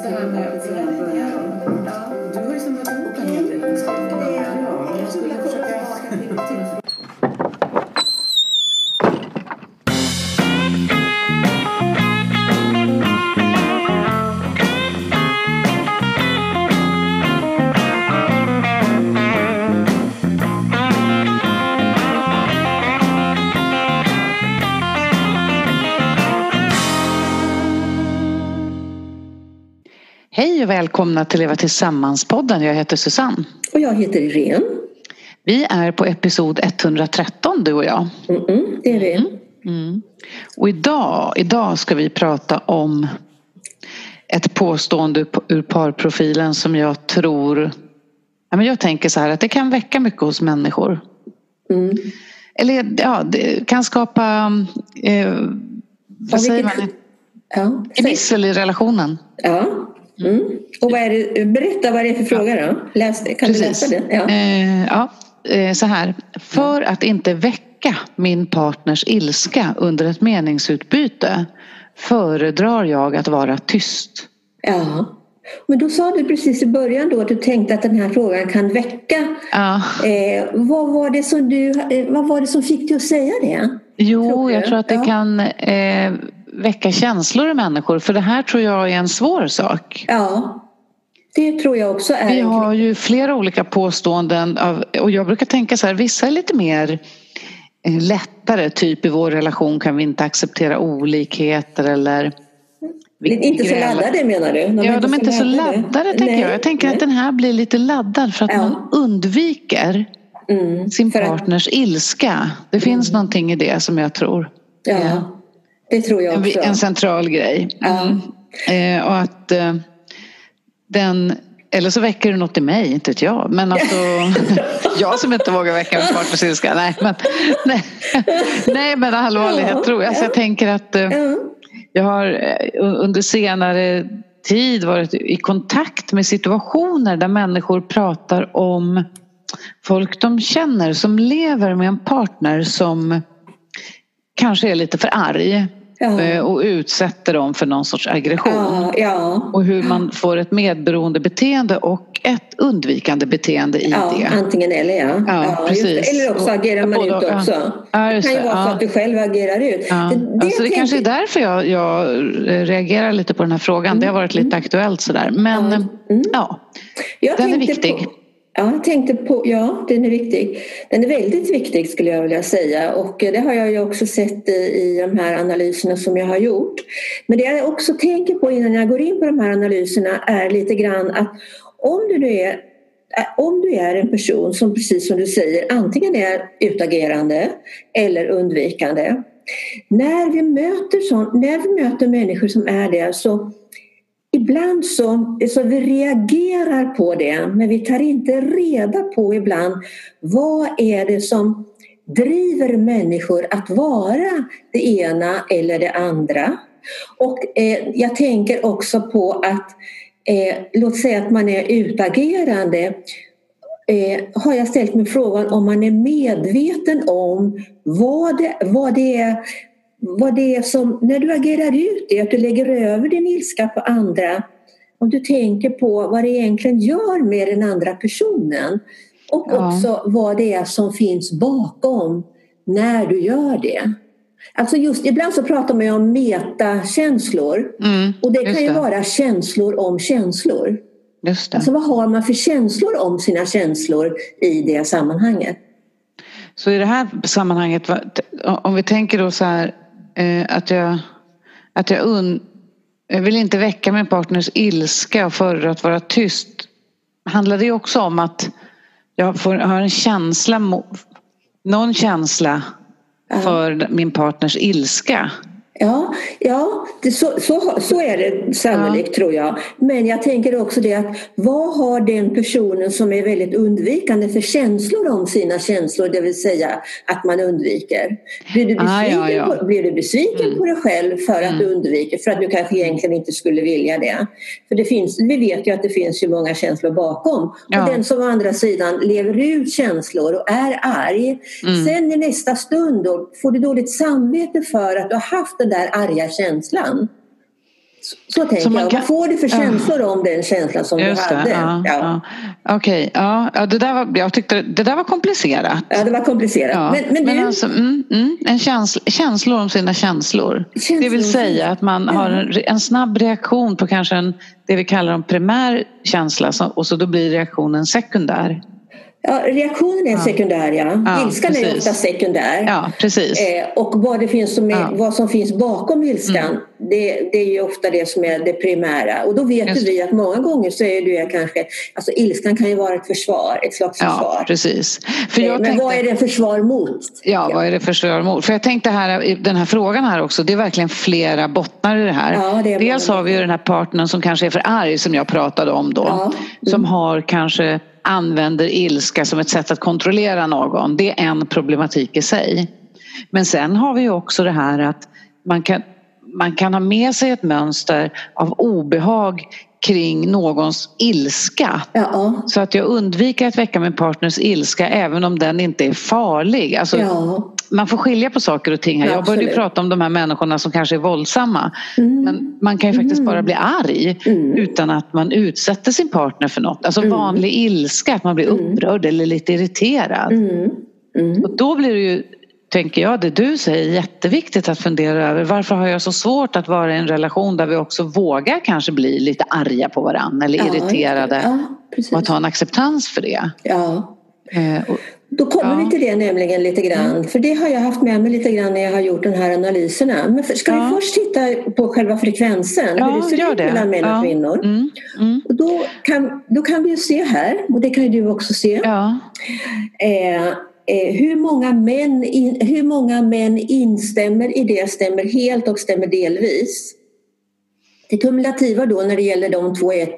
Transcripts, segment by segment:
just det här med att Du har ju samlat ihop en hel del Ja, jag skulle försöka... välkomna till Leva Tillsammans-podden. Jag heter Susanne. Och jag heter Irene. Vi är på episod 113 du och jag. Mm -mm, det är vi. Mm. Och idag, idag ska vi prata om ett påstående ur parprofilen som jag tror... Ja, jag tänker så här att det kan väcka mycket hos människor. Mm. Eller ja, det kan skapa... Eh, vad säger man? Ja, Gnissel i relationen. Ja. Mm. Och vad är det, berätta vad det är för fråga då. Läs det. Kan Precis. du läsa det? Ja. Eh, ja, eh, så här. För att inte väcka min partners ilska under ett meningsutbyte föredrar jag att vara tyst. Ja. Men då sa du precis i början då att du tänkte att den här frågan kan väcka. Ja. Eh, vad, var det som du, eh, vad var det som fick dig att säga det? Jo, tror jag tror att det ja. kan eh, väcka känslor i människor för det här tror jag är en svår sak. Ja, det tror jag också är. Vi har ju flera olika påståenden av, och jag brukar tänka så här, vissa är lite mer eh, lättare, typ i vår relation kan vi inte acceptera olikheter eller inte så laddade menar du? De ja, de är inte så laddade, laddade tänker nej, jag. Jag tänker nej. att den här blir lite laddad för att ja. man undviker mm, sin partners att... ilska. Det mm. finns någonting i det som jag tror. Ja. Det tror jag också. En central grej. Ja. Eh, och att eh, den eller så väcker det något i mig, inte vet jag. Men alltså, jag som inte vågar väcka min partners ilska. Nej, men, nej, nej, men allvarlighet ja, tror jag. Så jag tänker att eh, jag har under senare tid varit i kontakt med situationer där människor pratar om folk de känner som lever med en partner som kanske är lite för arg ja. Eh, och utsätter dem för någon sorts aggression. Ja, ja. Och hur man får ett medberoende beteende och ett undvikande beteende i det. Antingen eller ja. ja, precis. Eller också agerar man ut också. det kan ju vara så att du själv agerar ut. Det, det, alltså det kanske är därför jag, jag reagerar lite på den här frågan. Mm. Det har varit lite mm. aktuellt sådär. Men mm. ja, den är viktig. På, Ja, jag tänkte på, ja, den är viktig. Den är väldigt viktig skulle jag vilja säga och eh, det har jag ju också sett i de här analyserna som jag har gjort. Men det jag också tänker på innan jag går in på de här analyserna är lite grann att om du nu är eh, om du är en person som precis som du säger antingen är utagerande eller undvikande. När vi möter, sån, när vi möter människor som är det så ibland så, så vi reagerar på det men vi tar inte reda på ibland vad är det som driver människor att vara det ena eller det andra. Och eh, jag tänker också på att eh, låt säga att man är utagerande eh, har jag ställt mig frågan om man är medveten om vad det, vad det är vad det är som, när du agerar ut det, att du lägger över din ilska på andra, om du tänker på vad det egentligen gör med den andra personen och ja. också vad det är som finns bakom när du gör det. Alltså just ibland så pratar man ju om metakänslor mm, och det kan ju det. vara känslor om känslor. Just det. Alltså vad har man för känslor om sina känslor i det sammanhanget? Så i det här sammanhanget, om vi tänker då så här att jag, att jag, un, jag vill inte väcka min partners ilska och föredrar att vara tyst. Handlar det också om att jag får, har en känsla, någon känsla för min partners ilska? Ja, ja det, så, så, så är det sannolikt ja. tror jag. Men jag tänker också det att vad har den personen som är väldigt undvikande för känslor om sina känslor, det vill säga att man undviker. Blir du besviken, ah, ja, ja. På, blir du besviken mm. på dig själv för att mm. du undviker, för att du kanske egentligen inte skulle vilja det? För det finns, vi vet ju att det finns ju många känslor bakom. Och den som å andra sidan lever ut känslor och är arg, mm. sen i nästa stund då får du dåligt samvete för att du har haft en där arga känslan. Så tänker Så man jag. Vad får du för känslor om den känslan som du det. hade? Ja, Ja. ja. Okej, ja, ja, det där var, jag tyckte det där var komplicerat. Ja, det var komplicerat. Ja, Men, men du, alltså, mm, mm, en känsla, känslor om sina känslor. Känslor Det vill säga att man har en, en snabb reaktion på kanske en, det vi kallar en primär känsla så- och så då blir reaktionen sekundär. Ja, reaktionen är sekundär, ja. Ja, Ilskan är precis. ofta sekundär. Ja, precis. Eh, och vad, det finns som är, Ja. Mm. vad som finns bakom ilskan, det, det är ju ofta det som är det primära. Och då vet Just ju vi att många gånger så är det kanske, alltså ilskan kan ju vara ett försvar, ett slags Ja, försvar. precis. För Eh, jag Men tänkte, vad är det försvar mot? Ja, vad är det för försvar För jag tänkte här, den här frågan här också, det är verkligen flera bottnar i det här. Ja, det är Dels har vi ju den här partnern som kanske är för arg som jag pratade om då. Ja. Mm. Som har kanske använder ilska som ett sätt att kontrollera någon. Det är en problematik i sig. Men sen har vi också det här att man kan, man kan ha med sig ett mönster av obehag kring någons ilska. Ja, Så att jag undviker att väcka min partners ilska även om den inte är farlig. Alltså, ja. Man får skilja på saker och ting. Ja, Jag började prata om de här människorna som kanske är våldsamma. Mm. Men man kan ju faktiskt bara bli arg Mm. utan att man utsätter sin partner för något. Alltså Mm. vanlig ilska, att man blir Mm. upprörd eller lite irriterad. Mm. Mm. Och då blir det ju, tänker jag, det du säger jätteviktigt att fundera över. Varför har jag så svårt att vara i en relation där vi också vågar kanske bli lite arga på varandra eller Ja, irriterade Ja, och att ha en acceptans för det. Ja. Eh, och, Då kommer Ja. Mm. vi till det nämligen lite grann. För det har jag haft med mig lite grann när jag har gjort de här analyserna. Men för, ska Ja. vi först titta på själva frekvensen? Ja, hur det ser ut det. mellan män och Ja. kvinnor. mm, mm, Och då, kan, då kan vi ju se här, och det kan ju du också se. Eh, eh, hur, många män in, hur många män instämmer i det, stämmer helt och stämmer delvis. Det kumulativa då när det gäller de två är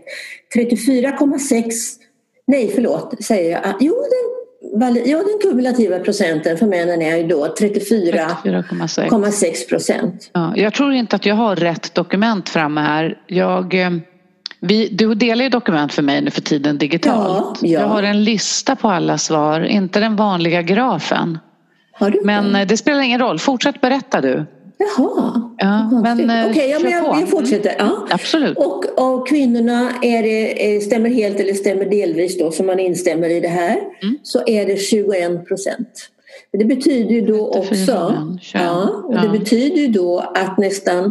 34,6 Nej, förlåt, säger jag. Jo, den, vali- ja, den kumulativa procenten för männen är ju då 34,6 34,6. procent. Ja, jag tror inte att jag har rätt dokument framme här. Jag, eh, vi, du delar ju dokument för mig nu för tiden digitalt. Ja, ja. Jag har en lista på alla svar, inte den vanliga grafen. Har du Men eh, det spelar ingen roll, fortsätt berätta du. Jaha. Ja, men, eh, Okej, ja, men jag, jag fortsätter. Ja. Absolut. Och av kvinnorna är det, eh, stämmer helt eller stämmer delvis då, som man instämmer i det här, Mm. så är det 21 procent. Det betyder ju då 34 också, män, 21. ja, och Ja. det betyder ju då att nästan,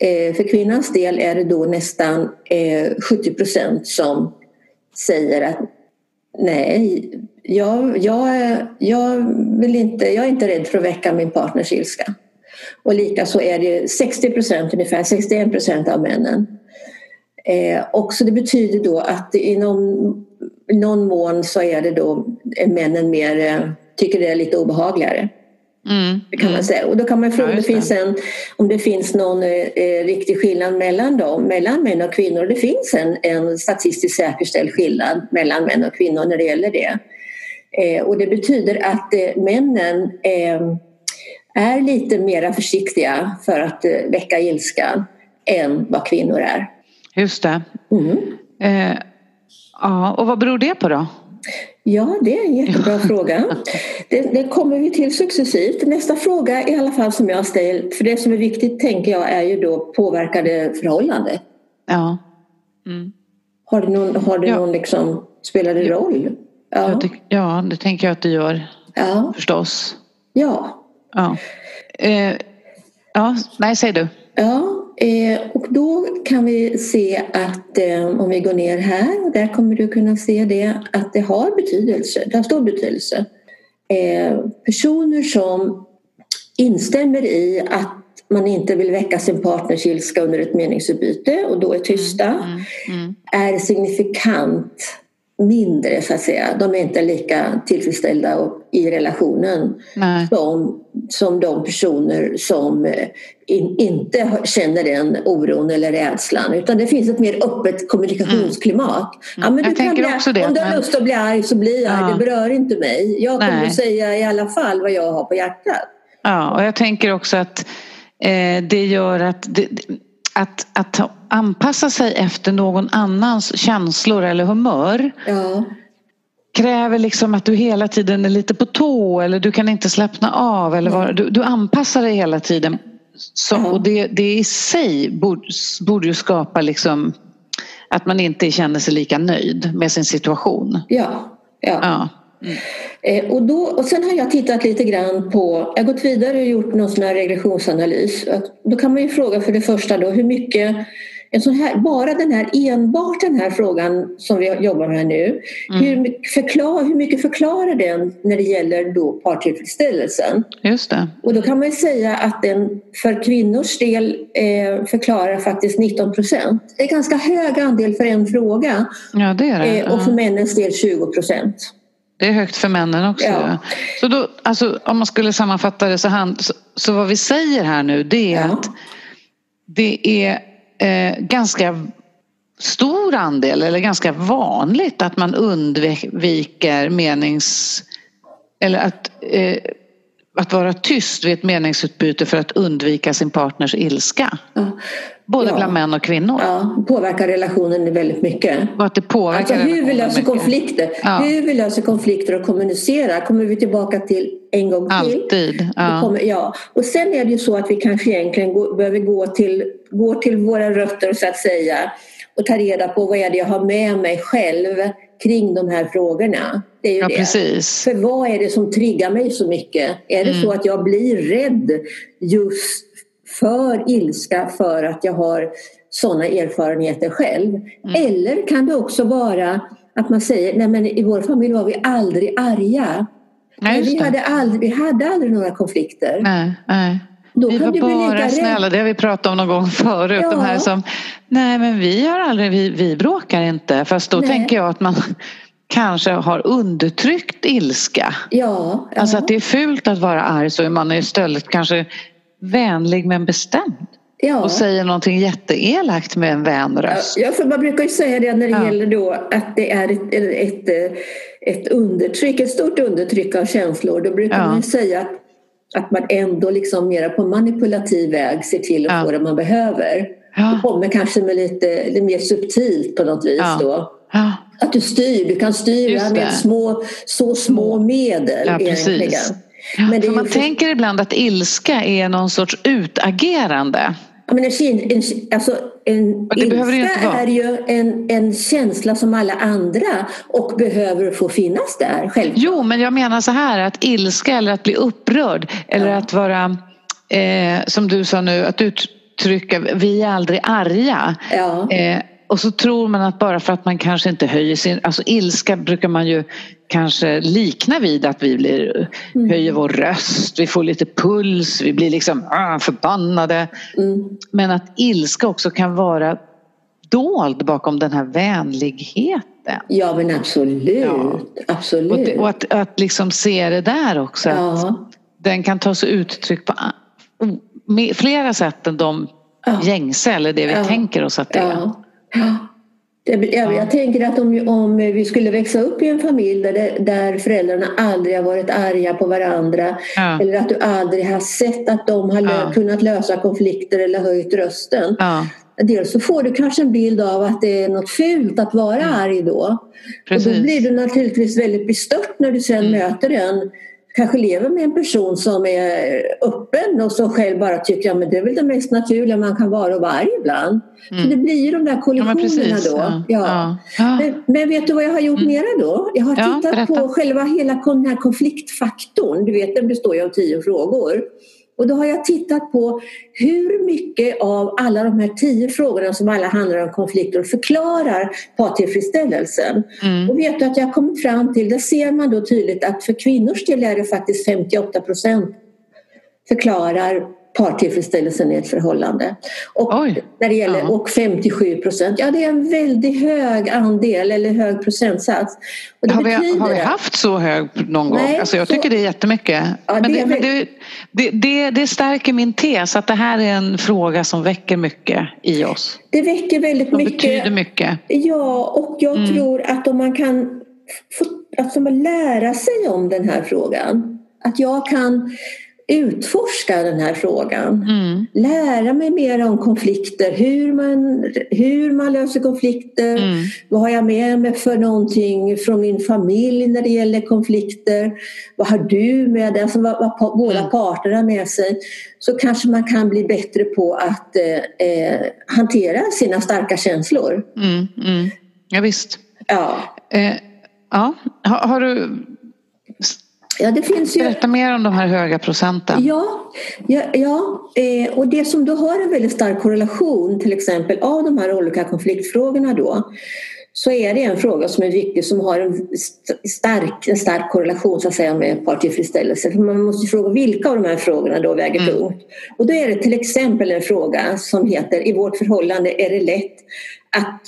eh, för kvinnans del är det då nästan eh, 70 procent som säger att nej, jag, jag, jag, vill inte, jag är inte rädd för att väcka min partners ilska. Och likaså är det 60 procent, ungefär 61 procent av männen. Eh, och så det betyder då att i någon, någon mån så är det då männen mer, eh, tycker det är lite obehagligare. Mm. Det kan man säga. Och då kan man fråga Ja, om, det. finns en, om det finns någon eh, eh, riktig skillnad mellan dem, mellan män och kvinnor. Det finns en, en statistiskt säkerställd skillnad mellan män och kvinnor när det gäller det. Eh, och det betyder att eh, männen eh, är lite mer försiktiga för att eh, väcka ilska än vad kvinnor är. Just det. Mm. Eh, ja, och vad beror det på då? Ja, det är en jättebra fråga. Det, det kommer vi till successivt. Nästa fråga i alla fall som jag ställt, för det som är viktigt tänker jag är ju då påverkade förhållande. Ja. Mm. Har det någon, har det Ja. någon liksom, spelar det roll? Ja, ja, det tänker jag att det gör ja, förstås. ja. Ja. Eh, ja, nej, säg du. ja. Eh, och då kan vi se att eh, om vi går ner här, där kommer du kunna se det, att det har betydelse. Det har stor betydelse. Eh, personer som instämmer i att man inte vill väcka sin partners ilska under ett meningsutbyte och då är tysta Mm, mm. är signifikant mindre så att säga. De är inte lika tillfredsställda i relationen Nej. som, som de personer som eh, in, inte känner den oron eller rädslan utan det finns ett mer öppet kommunikationsklimat. Ja, men Mm. Jag du kan bli, också det, om du har men- lust att bli arg så bli arg, Ja. det berör inte mig. Jag kommer Nej. att säga i alla fall vad jag har på hjärtat. Ja, och jag tänker också att eh, det gör att, det, att, att anpassa sig efter någon annans känslor eller humör Ja, kräver liksom att du hela tiden är lite på tå eller du kan inte slappna av eller vara, du, du anpassar dig hela tiden Så, och det, det i sig borde, borde ju skapa liksom att man inte känner sig lika nöjd med sin situation. Ja. ja. ja. Mm. Och, då, och sen har jag tittat lite grann på, jag har gått vidare och gjort någon sån regressionsanalys. Då kan man ju fråga för det första då hur mycket en sån här, bara den här, enbart den här frågan som vi jobbar med nu, mm. hur, förklar, hur mycket förklarar den när det gäller då partillfredsställelsen? Just det. Och då kan man säga att den för kvinnors del eh, förklarar faktiskt 19 procent. Det är ganska hög andel för en fråga. Ja, det är det. Eh, och för männens del 20 procent. Det är högt för männen också. Ja. Så då, alltså, om man skulle sammanfatta det så, här, så, så vad vi säger här nu det är ja. att det är eh, ganska stor andel eller ganska vanligt att man undviker menings... Eller att, eh, att vara tyst vid ett meningsutbyte för att undvika sin partners ilska. Ja. Både ja. bland män och kvinnor. Ja, påverkar relationen väldigt mycket. Och att det påverkar alltså hur vi löser konflikter. Ja. Hur vi löser konflikter och kommunicerar kommer vi tillbaka till en gång till. Alltid. Ja. Kommer, ja. Och sen är det ju så att vi kanske egentligen gå, behöver gå till, gå till våra rötter så att säga och ta reda på vad är det jag har med mig själv kring de här frågorna. Det är ju ja, det. Precis. För vad är det som triggar mig så mycket? Är det mm. så att jag blir rädd just för ilska för att jag har sådana erfarenheter själv. Mm. Eller kan det också vara att man säger, nej men i vår familj var vi aldrig arga. Nej, vi, hade aldrig, vi hade aldrig några konflikter. Nej, nej. Då vi var bara snälla, det har vi pratat om någon gång förut. Ja. De här som, nej men vi har aldrig, vi, vi bråkar inte. Fast då nej. tänker jag att man kanske har undertryckt ilska. Ja, ja. Alltså att det är fult att vara arg så är man istället kanske vänlig men bestämd. Ja. Och säger någonting jätteelakt med en vänröst. Ja, för man brukar ju säga det när det ja. gäller då att det är ett, ett, ett, undertryck, ett stort undertryck av känslor. Då brukar ja. man säga att, man ändå liksom mera på manipulativ väg ser till att få det man behöver. Ja. Det kommer kanske med lite, lite mer subtilt på något vis då. Att du styr, du kan styra med små, så små medel ja, egentligen. Men för man för... tänker ibland att ilska är någon sorts utagerande. Men en, en, alltså en ilska är ju en, en känsla som alla andra och behöver få finnas där. Självklart. Jo, men jag menar så här att ilska eller att bli upprörd eller ja. att vara, eh, som du sa nu, att uttrycka vi är aldrig arga. Ja. Eh, och så tror man att bara för att man kanske inte höjer sin... Alltså ilska brukar man ju kanske likna vid att vi blir, mm. höjer vår röst, vi får lite puls, vi blir liksom ah, förbannade. Mm. Men att ilska också kan vara dold bakom den här vänligheten. Ja men absolut. Ja. absolut. Och, det, och, att, att liksom se det där också. Ja. Att den kan ta sig uttryck på flera sätt än de ja. gängse eller det vi tänker oss att det är. Jag, jag tänker att om, om vi skulle växa upp i en familj där, det, där föräldrarna aldrig har varit arga på varandra ja. eller att du aldrig har sett att de har ja. kunnat lösa konflikter eller höjt rösten. Ja. Dels så får du kanske en bild av att det är något fult att vara mm. arg då. Precis. Och då blir du naturligtvis väldigt bestört när du sen mm. möter en kanske lever med en person som är öppen och som själv bara tycker att ja, det är väl det mest naturliga man kan vara och vara arg ibland. Mm. Så det blir ju de där kollisionerna ja, då. Ja. ja. Men, men, vet du vad jag har gjort mm. mera då? Jag har tittat på själva hela den här konfliktfaktorn. Du vet den består ju av tio frågor. Och då har jag tittat på hur mycket av alla de här tio frågorna som alla handlar om konflikter förklarar partillfredsställelsen. Mm. Och vet du att jag har kommit fram till, där ser man då tydligt att för kvinnors del är det faktiskt 58 procent förklarar partillfredsställelsen i ett förhållande. Och, när det gäller, ja. och 57 procent, ja det är en väldigt hög andel eller hög procentsats. har, vi, har vi haft så hög någon gång? Nej, alltså jag så, tycker det är jättemycket. Ja, men, det, men det, det, det, det stärker min tes att det här är en fråga som väcker mycket i oss. Det väcker väldigt som mycket. betyder mycket. Ja, och jag mm. tror att om man kan få, alltså lära sig om den här frågan. Att jag kan utforska den här frågan. Mm. Lära mig mer om konflikter, hur man, hur man löser konflikter. Mm. Vad har jag med mig för någonting från min familj när det gäller konflikter? Vad har du med dig? Alltså vad, vad båda Mm. parter har med sig. Så kanske man kan bli bättre på att eh, eh, hantera sina starka känslor. Mm. Mm. Ja, visst. Ja, Eh, ja. Har, har du... ja det finns ju... Berätta mer om de här höga procenten. Ja, ja, ja eh, och det som då har en väldigt stark korrelation till exempel av de här olika konfliktfrågorna då så är det en fråga som är viktig som har en st- stark, en stark korrelation så att säga med partillfredsställelse. För man måste fråga vilka av de här frågorna då väger Mm. tungt. Och då är det till exempel en fråga som heter i vårt förhållande är det lätt att,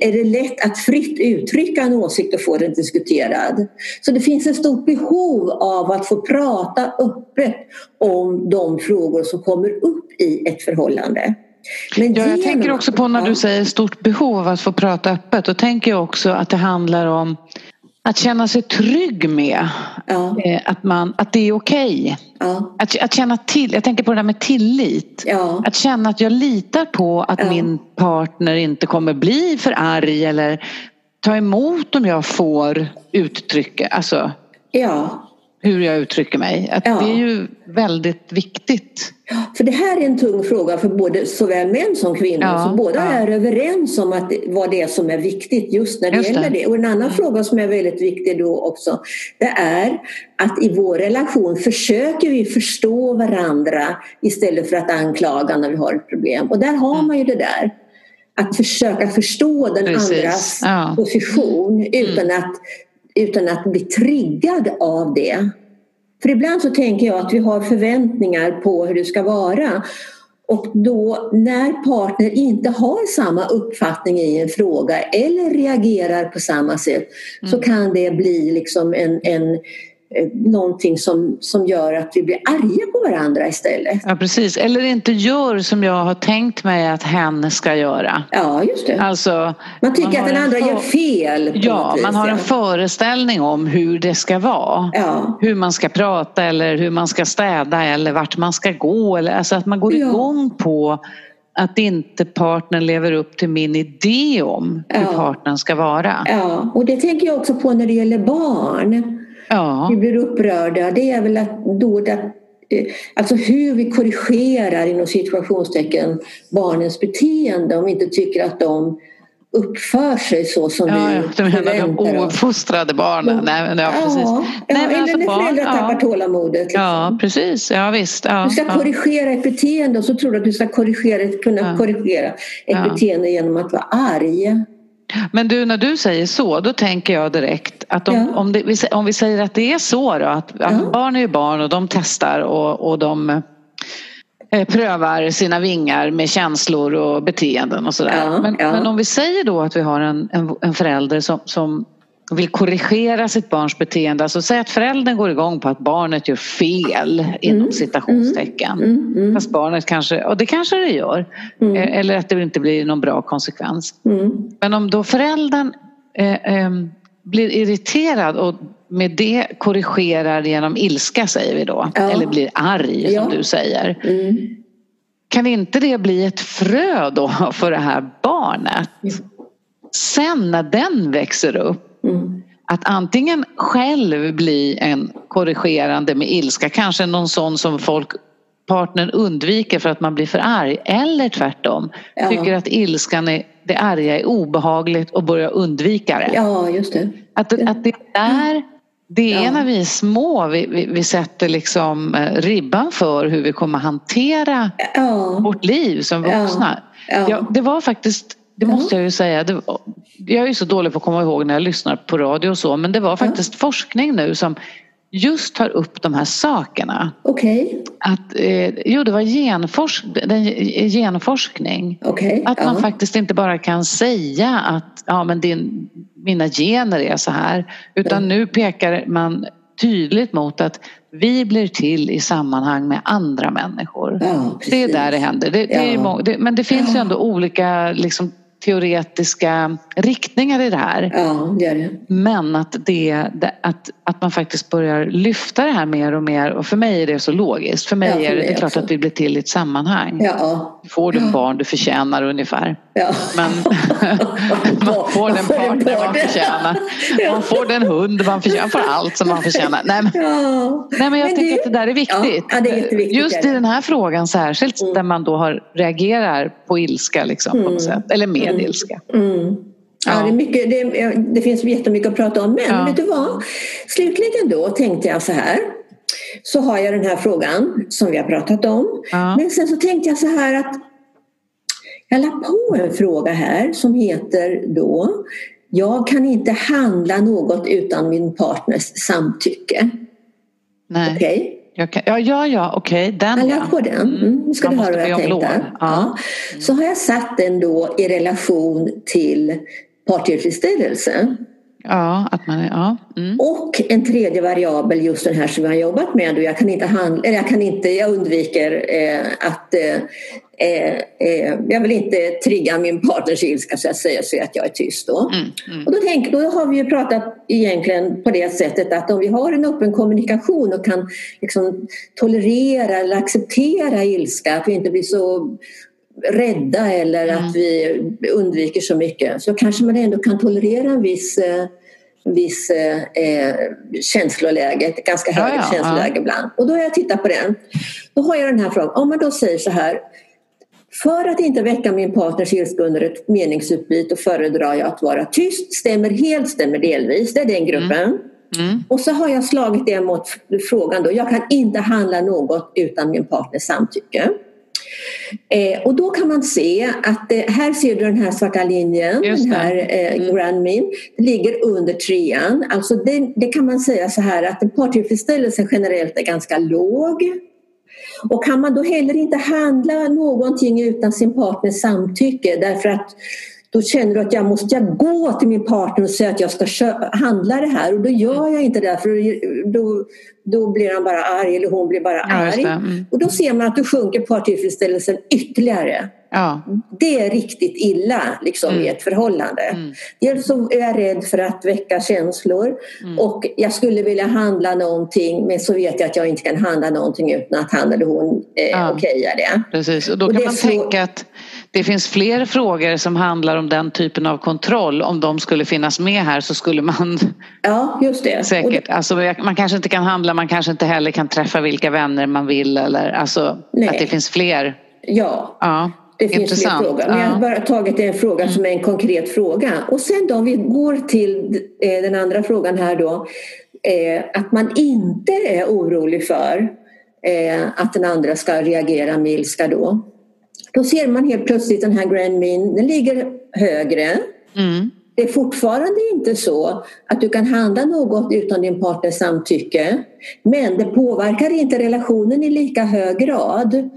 är det lätt att fritt uttrycka en åsikt och få den diskuterad. Så det finns ett stort behov av att få prata öppet om de frågor som kommer upp i ett förhållande. Men Ja, jag tänker också på när du säger stort behov av att få prata öppet. Då tänker jag också att det handlar om att känna sig trygg med Ja, eh, att, man, att det är okej. ja, Att, att känna till, jag tänker på det där med tillit. ja, Att känna att jag litar på att min partner inte kommer bli för arg eller ta emot om jag får uttrycka, alltså ja. Hur jag uttrycker mig. Att Ja. Det är ju väldigt viktigt. För det här är en tung fråga för både såväl män som kvinnor. Ja, så båda ja. är överens om att det, vad det är som är viktigt just när det Just det. gäller det. Och en annan fråga som är väldigt viktig då också det är att i vår relation försöker vi förstå varandra istället för att anklaga när vi har ett problem. Och där har man ju det där. Att försöka förstå den Mm. Precis. andras Ja. Mm. position utan, att, utan att bli triggad av det. För ibland så tänker jag att vi har förväntningar på hur det ska vara. Och då när partner inte har samma uppfattning i en fråga eller reagerar på samma sätt så kan det bli liksom en, en, någonting som, som gör att vi blir arga på varandra istället. Ja, precis. Eller inte gör som jag har tänkt mig att hen ska göra. Ja, just det. Alltså, Man tycker har att den en andra gör fel. Ja, man har en föreställning om hur det ska vara. Ja, Hur man ska prata eller hur man ska städa eller vart man ska gå. Eller, alltså att man går Ja. igång på att inte partnern lever upp till min idé om hur Ja. partnern ska vara. ja, och det tänker jag också på när det gäller barn. Ja, vi blir upprörda det är väl att då det, eh, alltså hur vi korrigerar inom situationstecken barnens beteende om vi inte tycker att de uppför sig så som ja, vi ja. Du menar de ouppfostrade barnen? De- Nej, ja, precis. Ja, ja, Nej, men eller alltså när barn, föräldrar ja. tappar tålamodet. Liksom. Ja, precis. Ja, visst. Ja, Du ska ja. korrigera ett beteende och så tror du att du ska korrigera, kunna Ja. korrigera ett Ja. beteende genom att vara arg. Men du, när du säger så, då tänker jag direkt att om, Ja. om, det, om vi säger att det är så då, att, att Ja. barn är ju barn och de testar och, och de eh, prövar sina vingar med känslor och beteenden och sådär. Ja, men, men om vi säger då att vi har en, en, en förälder som, som vill korrigera sitt barns beteende, alltså säg att föräldern går igång på att barnet gör fel inom Mm, citationstecken. Mm, mm, Fast barnet kanske, och det kanske det gör, Mm. eh, eller att det inte blir någon bra konsekvens. mm. Men om då föräldern eh, eh, blir irriterad och med det korrigerar genom ilska säger vi då, Ja. eller blir arg Ja. som du säger. Mm. Kan inte det bli ett frö då för det här barnet? Sen när den växer upp, Mm. att antingen själv bli en korrigerande med ilska, kanske någon sån som folk partnern undviker för att man blir för arg eller tvärtom Ja. tycker att ilskan är, det arga är obehagligt och börjar undvika det. Ja, just det. Att, att det där det är Ja. när vi är små vi, vi, vi sätter liksom eh, ribban för hur vi kommer hantera Ja. vårt liv som vuxna. Ja, det var faktiskt, det Ja. måste jag ju säga, var- jag är ju så dålig på att komma ihåg när jag lyssnar på radio och så men det var faktiskt forskning nu som just tar upp de här sakerna. Okej, Att, eh, jo, det var genforsk, den, genforskning. okej. Att man ja. faktiskt inte bara kan säga att ja, men din, mina gener är så här. Utan nu pekar man tydligt mot att vi blir till i sammanhang med andra människor. Ja, det är där det händer. Det, det är Ja. men det finns ju ändå olika liksom, teoretiska riktningar i det här. Ja, det är det. Men att, det, det, att, att man faktiskt börjar lyfta det här mer och mer och för mig är det så logiskt. För mig Ja, för är det, det är klart att vi blir till i ett sammanhang. Ja. Får du barn du förtjänar ungefär. ja. Men man får den partner man förtjänar. Man får den hund man förtjänar. Man får allt som man förtjänar. Nej, men, nej, men jag Men tycker du- att det där är viktigt. Ja, det är jätteviktigt, Just det. i den här frågan särskilt Mm. där man då har, reagerar på ilska liksom, på något sätt. Eller med Mm. ilska. Mm. Ja, Ja. det, är mycket, det, det finns jättemycket att prata om. Men Ja. vet du vad? Slutligen då tänkte jag så här. Så har jag den här frågan som vi har pratat om. Ja. Men sen så tänkte jag så här att jag la på en fråga här som heter då Jag kan inte handla något utan min partners samtycke. Okej? Jag kan, ja, ja, ja, okej. Den Jag ja. den. Mm. Nu ska Man du höra vad jag tänkte. Ja. Ja. Så har jag satt den då i relation till partillfredsställelse. Ja, att man ja. Mm. Och en tredje variabel, just den här som jag har jobbat med. Jag, kan inte handla, eller jag, kan inte, jag undviker eh, att eh, eh, eh, jag vill inte trigga min partners ilska så att säga så att jag är tyst då. Mm, mm. Och då, tänk, då har vi ju pratat egentligen på det sättet att om vi har en öppen kommunikation och kan liksom tolerera eller acceptera ilska, att vi inte blir så rädda eller Mm. att vi undviker så mycket så kanske man ändå kan tolerera en viss, viss eh, känsloläge, ett ganska Ja, högt ja, känsloläge ibland. Och då har jag tittat på den. Då har jag den här frågan, om man då säger så här för att inte väcka min partners ilska under ett meningsutbyte föredrar jag att vara tyst, stämmer helt, stämmer delvis. Det är den gruppen. Mm. Och så har jag slagit det mot frågan då, jag kan inte handla något utan min partners samtycke. Eh, och då kan man se att eh, här ser du den här svarta linjen, den här eh, Mm. Grand Min, det ligger under trean. Alltså det, det kan man säga så här att partillfredsställelsen generellt är ganska låg. Och kan man då heller inte handla någonting utan sin partners samtycke därför att då känner du att jag måste jag gå till min partner och säga att jag ska handla det här och då gör jag inte det för då, då blir han bara arg eller hon blir bara Ja, arg. Mm. Och då ser man att du sjunker partillfredsställelsen ytterligare. Ja. Det är riktigt illa liksom, Mm. i ett förhållande. Mm. Dels så är jag rädd för att väcka känslor Mm. och jag skulle vilja handla någonting men så vet jag att jag inte kan handla någonting utan att han eller hon eh, Ja. okejar det. Precis, och då Och kan det man slår- tänka att det finns fler frågor som handlar om den typen av kontroll. Om de skulle finnas med här så skulle man Ja, just det. Säkert, alltså man kanske inte kan handla, man kanske inte heller kan träffa vilka vänner man vill eller alltså Nej. att det finns fler. Ja, Ja, det finns fler intressant. frågor. Men jag Ja. har bara tagit en fråga som är en konkret fråga. Och sen då om vi går till eh, den andra frågan här då. Eh, att man inte är orolig för eh, att den andra ska reagera med ilska då. Då ser man helt plötsligt den här Grand Min, den ligger högre. Mm. Det är fortfarande inte så att du kan handla något utan din partners samtycke. Men det påverkar inte relationen i lika hög grad.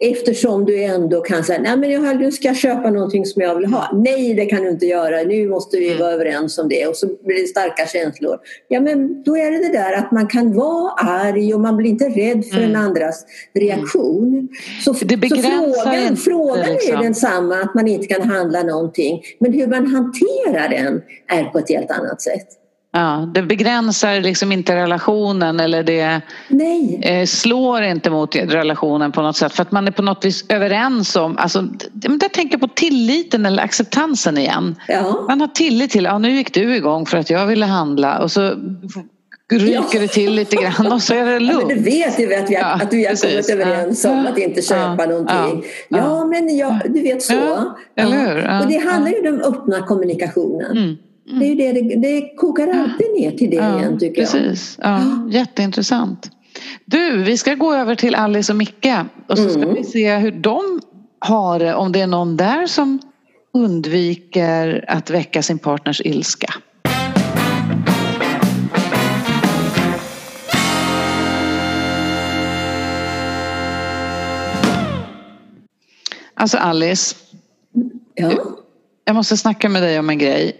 Eftersom du ändå kan säga, nej men jag, nu ska köpa någonting som jag vill ha. Nej det kan du inte göra, nu måste vi Mm. vara överens om det. Och så blir det starka känslor. Ja men då är det det där att man kan vara arg och man blir inte rädd för Mm. den andras reaktion. Så, så frågan, inte, frågan är liksom. densamma, att man inte kan handla någonting. Men hur man hanterar den är på ett helt annat sätt. Ja, det begränsar liksom inte relationen eller det Nej. eh, slår inte mot relationen på något sätt för att man är på något vis överens om, alltså, jag tänker på tilliten eller acceptansen igen. Ja. Man har tillit till, ja nu gick du igång för att jag ville handla och så ryker Ja. det till lite grann och så är det Ja, men lugnt. du vet ju att vi har, Ja, att vi har precis. kommit överens Ja. om att inte köpa Ja. någonting. Ja, men ja, du vet så. Eller hur? Och det handlar ju om den öppna kommunikationen. Mm. Det, är det, det, det kokar alltid ner till det Ja, igen tycker jag. precis. Ja, jätteintressant. Du, vi ska gå över till Alice och Micke och så ska Mm. vi se hur de har det, om det är någon där som undviker att väcka sin partners ilska. Alltså Alice, Ja. jag måste snacka med dig om en grej.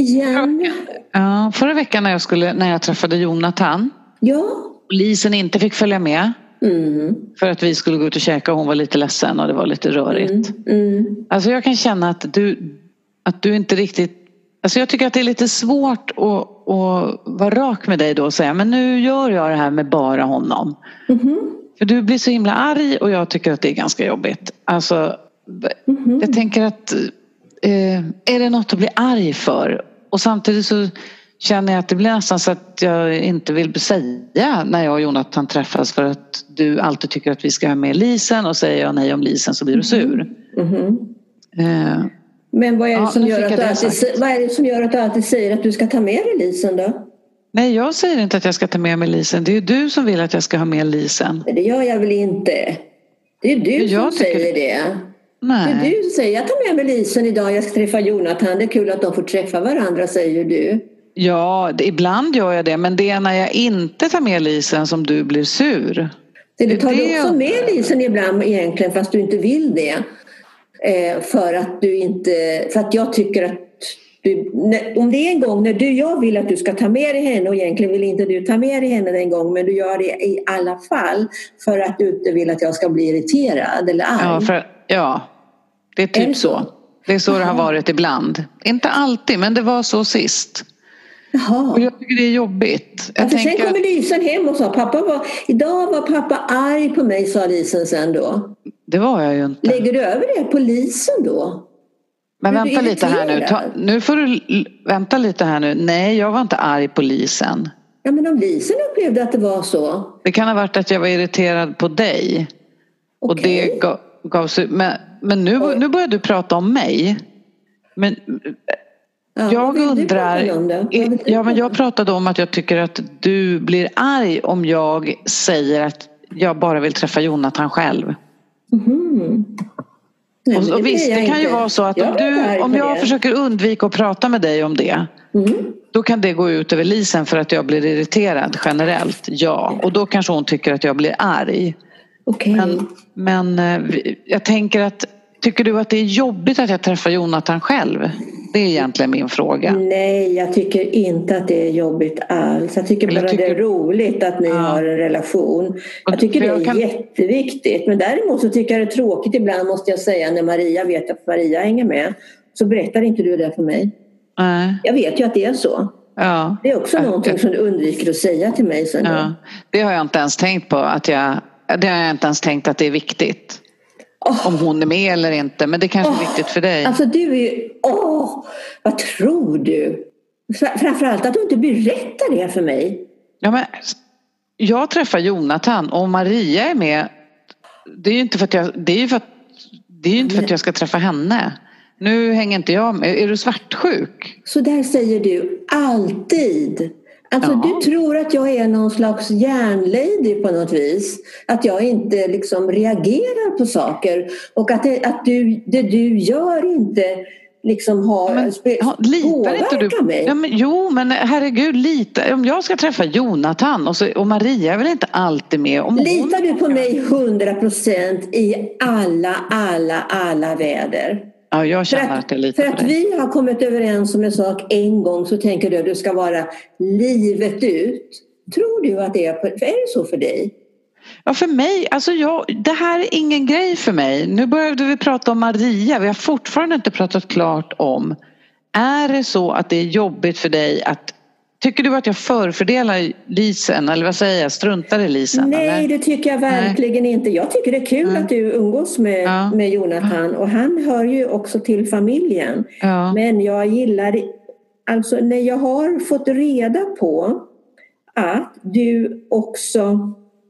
Igen. Ja, förra veckan när jag, skulle, när jag träffade Jonathan Ja. Polisen inte fick följa med. Mm. För att vi skulle gå ut och käka och hon var lite ledsen och det var lite rörigt. Mm. Mm. Alltså jag kan känna att du, att du inte riktigt... Alltså jag tycker att det är lite svårt att, att vara rak med dig då och säga men nu gör jag det här med bara honom. Mhm. För du blir så himla arg och jag tycker att det är ganska jobbigt. Alltså, Mhm. jag tänker att eh, är det något att bli arg för? Och samtidigt så känner jag att det blir nästan så att jag inte vill säga när jag och Jonathan träffas för att du alltid tycker att vi ska ha med Lisen och säger jag nej om Lisen så blir du sur. Mhm. Eh, Men vad är, det Ja, som gör att du alltid, sagt. vad är det som gör att du alltid säger att du ska ta med dig Lisen då? nej jag säger inte att jag ska ta med mig Lisen. Det är ju du som vill att jag ska ha med Lisen. Men det gör jag väl inte? Det är du Jag som säger det. Det Nej. du som säger jag tar med mig Lisen idag, jag ska träffa Jonathan. Det är kul att de får träffa varandra säger du. Ja, det, ibland gör jag det men det är när jag inte tar med Lisen som du blir sur. Så du Det- tar det du också med Lisen ibland egentligen fast du inte vill det. Eh, för att du inte, för att jag tycker att du, när, om det är en gång när du, jag vill att du ska ta med dig henne och egentligen vill inte du ta med dig henne den gången men du gör det i alla fall för att du inte vill att jag ska bli irriterad eller arg. Ja, för, ja det är Är det typ så? så. Det är så det har varit ibland. Inte alltid, men det var så sist. Jaha. Och jag tycker det är jobbigt. Jag Ja, för sen kommer Lisen hem och sa pappa var, idag var pappa arg på mig sa Lisen sen då. det var jag ju inte. Lägger du över det på Lisen då? Men du vänta lite här nu. Ta, nu får du vänta lite här nu. Nej, jag var inte arg på Lisen. Ja men om Lisen upplevde att det var så. Det kan ha varit att jag var irriterad på dig. Och Okej. det gav, gav sig, men, men nu, nu börjar du prata om mig. Men Ja, jag undrar, ja men jag pratade om att jag tycker att du blir arg om jag säger att jag bara vill träffa Jonathan själv. Mhm. Nej, Och, och visst, det kan ju inte. vara så att Jag om, du, om jag det. försöker undvika att prata med dig om det Mm. då kan det gå ut över Lisen för att jag blir irriterad generellt, ja. Och då kanske hon tycker att jag blir arg. Okej. Men, men eh, jag tänker att, tycker du att det är jobbigt att jag träffar Jonathan själv? Det är egentligen min fråga. Nej, jag tycker inte att det är jobbigt alls. Jag tycker bara det tycker- är roligt att ni Ja. har en relation. Jag tycker det är jag kan- jätteviktigt. Men däremot så tycker jag det är tråkigt ibland måste jag säga när Maria vet att Maria hänger med. Så berättar inte du det för mig. Nej, Jag vet ju att det är så. ja. Det är också någonting som du undviker att säga till mig sen. Ja, det har jag inte ens tänkt på att jag, det har jag inte ens tänkt att det är viktigt. Åh. Om hon är med eller inte, men det kanske är Åh, viktigt för dig. Alltså du är ju... Åh! Vad tror du? Fra- Framförallt att du inte berättar det för mig. Ja, men, jag träffar Jonathan och Maria är med. Det är ju inte för att jag, det är ju för att, det är inte för att jag ska träffa henne. Nu hänger inte jag med. Är du svartsjuk? Så där säger du alltid. Alltså Ja. du tror att jag är någon slags järnlady på något vis. Att jag inte liksom reagerar på saker. Och att, det, att du, det du gör inte liksom har, Men, ja, litar inte du? mig. Ja, men, jo men herregud, lita. om jag ska träffa Jonathan och, så, och Maria är väl inte alltid med? Om hon- Litar du på mig 100 procent i alla, alla, alla väder? Ja, jag För känner att jag litar för på att vi har kommit överens om en sak en gång så tänker du att du ska vara livet ut. Tror du att det är, är det så för dig? Ja, för mig, alltså jag, det här är ingen grej för mig. Nu började vi prata om Maria. Vi har fortfarande inte pratat klart om. Är det så att det är jobbigt för dig att Tycker du att jag förfördelar Lisen eller vad säger jag, struntar i Lisen? Nej, eller? det tycker jag verkligen inte. Jag tycker det är kul Mm. att du umgås med, Ja. med Jonathan och han hör ju också till familjen. Ja. Men jag gillar, alltså när jag har fått reda på att du också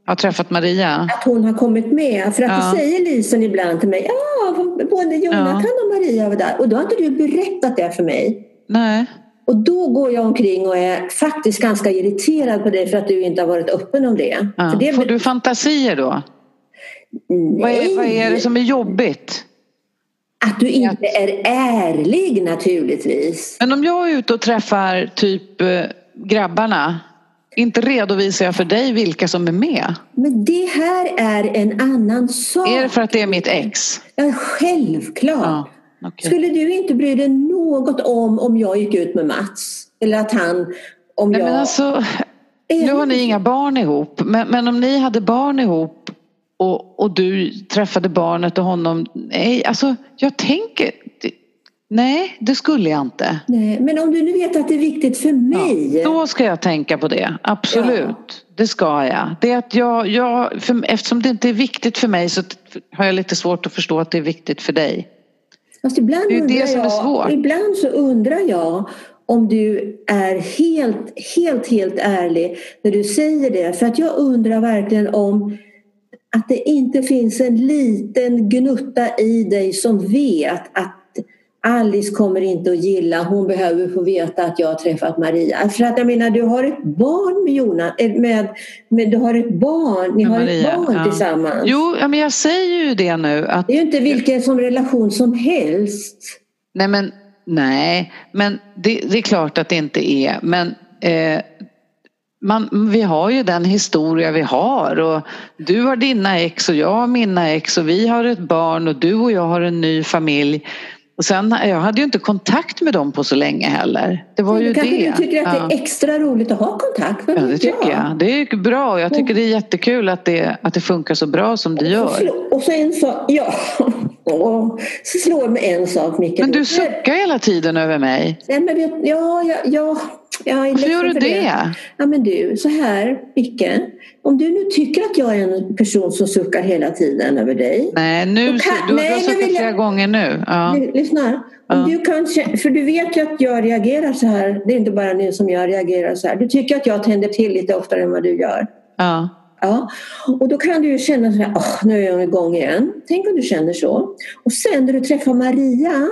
Har träffat Maria? att hon har kommit med. För att Ja. då säger Lisen ibland till mig, ja, både Jonathan och Maria var där. Och då har inte du berättat det för mig. Nej. Och då går jag omkring och är faktiskt ganska irriterad på dig för att du inte har varit öppen om det. Ja. Det Får du fantasier då? Nej, Vad är, vad är det som är jobbigt? att du inte är ärlig naturligtvis. Men om jag är ute och träffar typ eh, grabbarna inte redovisar jag för dig vilka som är med. Men det här är en annan sak. Är det för att det är mitt ex? Ja, självklart. Ja, okej. Skulle du inte bry dig något om om jag gick ut med Mats? Eller att han... Om Nej, jag... men alltså, nu har ni inga barn ihop men, men om ni hade barn ihop och, och du träffade barnet och honom. Nej, alltså jag tänker Nej, det skulle jag inte. Nej, men om du nu vet att det är viktigt för mig. Ja, då ska jag tänka på det, absolut. Ja. Det ska jag. Det att jag, jag för, eftersom det inte är viktigt för mig så har jag lite svårt att förstå att det är viktigt för dig. Fast ibland det är det som jag, är svårt. Ibland så undrar jag om du är helt, helt, helt ärlig när du säger det. För att jag undrar verkligen om att det inte finns en liten gnutta i dig som vet att Alice kommer inte att gilla, hon behöver få veta att jag har träffat Maria. För att jag menar, du har ett barn med Jonas, eh, med, med, du har ett barn, ni har Maria, ett barn ja. tillsammans. Jo, ja, men jag säger ju det nu. Att... Det är ju inte vilken som relation som helst. Nej, men, nej, men det, det är klart att det inte är. Men eh, man, vi har ju den historia vi har och du har dina ex och jag har mina ex och vi har ett barn och du och jag har en ny familj. Och sen, jag hade ju inte kontakt med dem på så länge heller. Det var ju kanske det. du tycker att ja. det är extra roligt att ha kontakt? Ja, det tycker jag. Det är bra. Jag tycker det är jättekul att det, att det funkar så bra som det gör. Och så en sak, ja. så slår mig en sak Micke. Men du suckar hela tiden över mig. Nej, men vet, ja, ja, ja, Varför gör du det? det? Ja men du, så här Micke. Om du nu tycker att jag är en person som suckar hela tiden över dig. Nej, nu, kan, du, nej, du har suckat flera gånger nu. Ja. Lyssna. Ja. Du kan, för du vet ju att jag reagerar så här. Det är inte bara nu som jag reagerar så här. Du tycker att jag tänder till lite oftare än vad du gör. Ja. Ja, och då kan du ju känna så här, oh, nu är jag igång igen. Tänk om du känner så. Och sen när du träffar Maria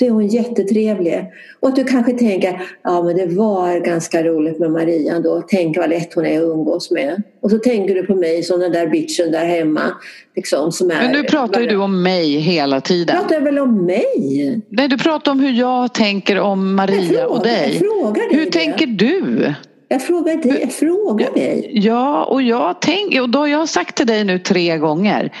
då är hon jättetrevlig. Och att du kanske tänker, ja men det var ganska roligt med Maria då. Tänk vad lätt hon är att umgås med. Och så tänker du på mig som den där bitchen där hemma. Liksom, som är, men nu pratar ju du om mig hela tiden. Jag pratar väl om mig? Nej, du pratar om hur jag tänker om Maria frågar, och dig. Jag frågar dig hur det. tänker du? Jag frågar dig. Jag frågar dig. Ja, och jag tänker, och då har jag sagt till dig nu tre gånger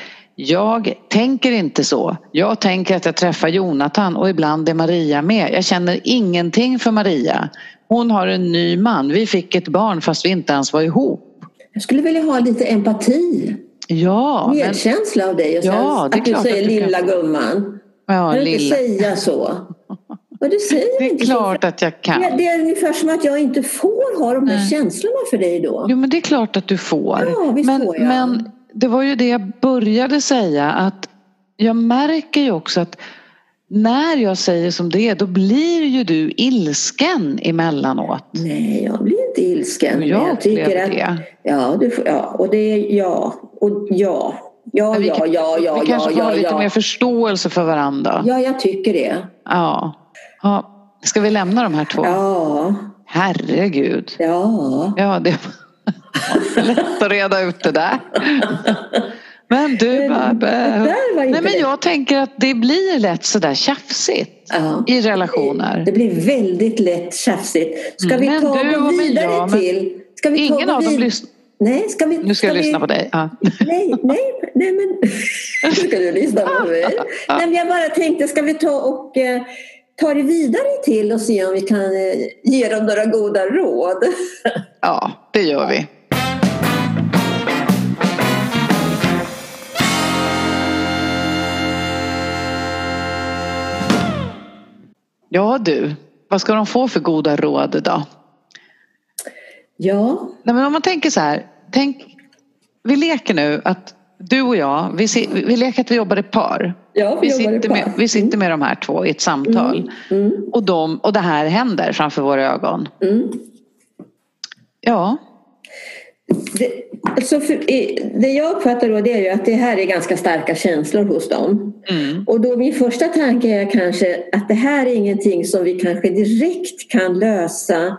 jag tänker inte så. Jag tänker att jag träffar Jonathan och ibland är Maria med. Jag känner ingenting för Maria. Hon har en ny man. Vi fick ett barn fast vi inte ens var ihop. Jag skulle vilja ha lite empati. Ja. Medkänsla men... av dig och sen ja, att du säger lilla kan... gumman. Ja, kan du inte säga så? Men du säger det är inte klart så. att jag kan. Det är ungefär som att jag inte får ha de här Nej. känslorna för dig då. Jo men det är klart att du får. Ja, visst men, får jag. Men det var ju det jag började säga att jag märker ju också att när jag säger som det är då blir ju du ilsken emellanåt. Nej, jag blir inte ilsken. Jag, jag tycker att, det. Ja, du, ja, och det är ja och ja. Ja, vi ja, kan, ja, ja, Vi kanske ja, får ha ja, lite ja. mer förståelse för varandra. Ja, jag tycker det. Ja. ja. Ska vi lämna de här två? Ja. Herregud. Ja. Ja, det Lätt att reda ut det där. Men du Babbe. Nej men jag tänker att det blir lätt sådär tjafsigt ja. i relationer. Det blir väldigt lätt tjafsigt. Ska vi men ta och vidare jag, till? Ska vi ingen ta av dem lyssnar. Nej, ska vi, nu ska, jag vi... lyssna på dig. Ja. Nej, nej, nej men nu ska du lyssna på mig. Nej, men jag bara tänkte, ska vi ta och eh, ta det vidare till och se om vi kan eh, ge dem några goda råd? Ja, det gör vi. Ja du, vad ska de få för goda råd då? Ja. Nej, men om man tänker så här, tänk, vi leker nu att du och jag, vi, vi leker att vi jobbar i par. Ja, vi, vi, sitter med, vi sitter med de här två i ett samtal. Mm. Mm. Och, de, och det här händer framför våra ögon. Mm. Ja. Det, alltså för, det jag uppfattar då det är ju att det här är ganska starka känslor hos dem. Mm. Och då min första tanke är kanske att det här är ingenting som vi kanske direkt kan lösa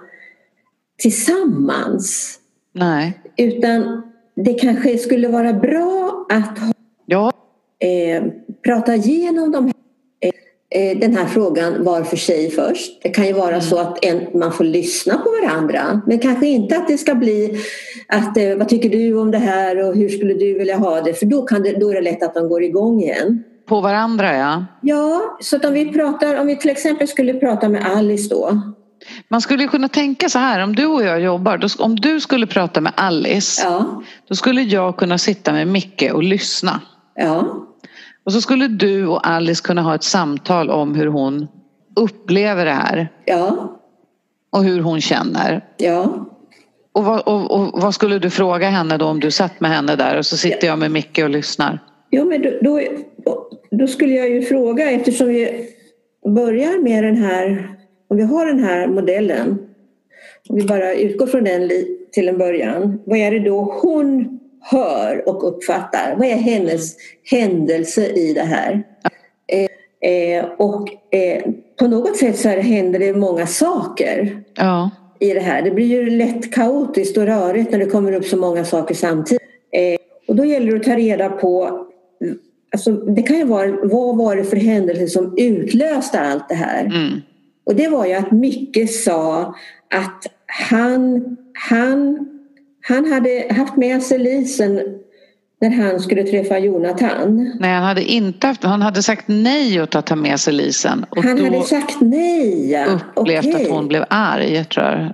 tillsammans. Nej. Utan det kanske skulle vara bra att ja. eh, prata igenom de här Eh, den här frågan var för sig först. Det kan ju vara mm. så att en, man får lyssna på varandra men kanske inte att det ska bli att eh, vad tycker du om det här och hur skulle du vilja ha det för då, kan det, då är det lätt att de går igång igen. På varandra ja. Ja, så om vi pratar, om vi till exempel skulle prata med Alice då Man skulle kunna tänka så här, om du och jag jobbar, då, om du skulle prata med Alice, Ja. då skulle jag kunna sitta med Micke och lyssna. Ja. Och så skulle du och Alice kunna ha ett samtal om hur hon upplever det här Ja. och hur hon känner. Ja. Och vad, och, och vad skulle du fråga henne då om du satt med henne där och så sitter jag med Micke och lyssnar? Jo, men då, då, då skulle jag ju fråga eftersom vi börjar med den här, om vi har den här modellen, om vi bara utgår från den till en början, vad är det då hon hör och uppfattar? Vad är hennes händelse i det här? Eh, eh, och eh, på något sätt så händer det många saker Ja, i det här. Det blir ju lätt kaotiskt och rörigt när det kommer upp så många saker samtidigt. Eh, och då gäller det att ta reda på Alltså, det kan ju vara, vad var det för händelse som utlöste allt det här? mm. Och det var ju att Micke sa att han, han, han hade haft med sig Lisen när han skulle träffa Jonathan. Nej, han hade inte haft, han hade sagt nej åt att ta med sig Lisen. Och Han hade sagt nej. upplevt Okej. att hon blev arg, tror jag.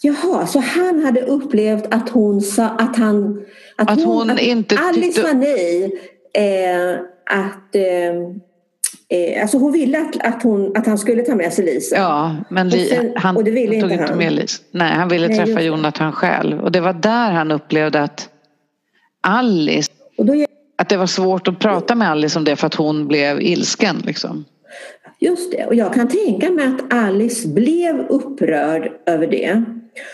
Jaha, så han hade upplevt att hon sa att han... Att hon inte Alice tyckte- sa nej. Eh, att... Eh, eh, alltså hon ville att, att, hon, att han skulle ta med sig Lisa. Ja, men Och Li, sen- han, tog inte han. med Lisen. Nej, han ville Nej, träffa. Jonathan själv. Och det var där han upplevde att Alice, Och då, att det var svårt att prata med Alice om det för att hon blev ilsken. Liksom. just det. Och jag kan tänka mig att Alice blev upprörd över det.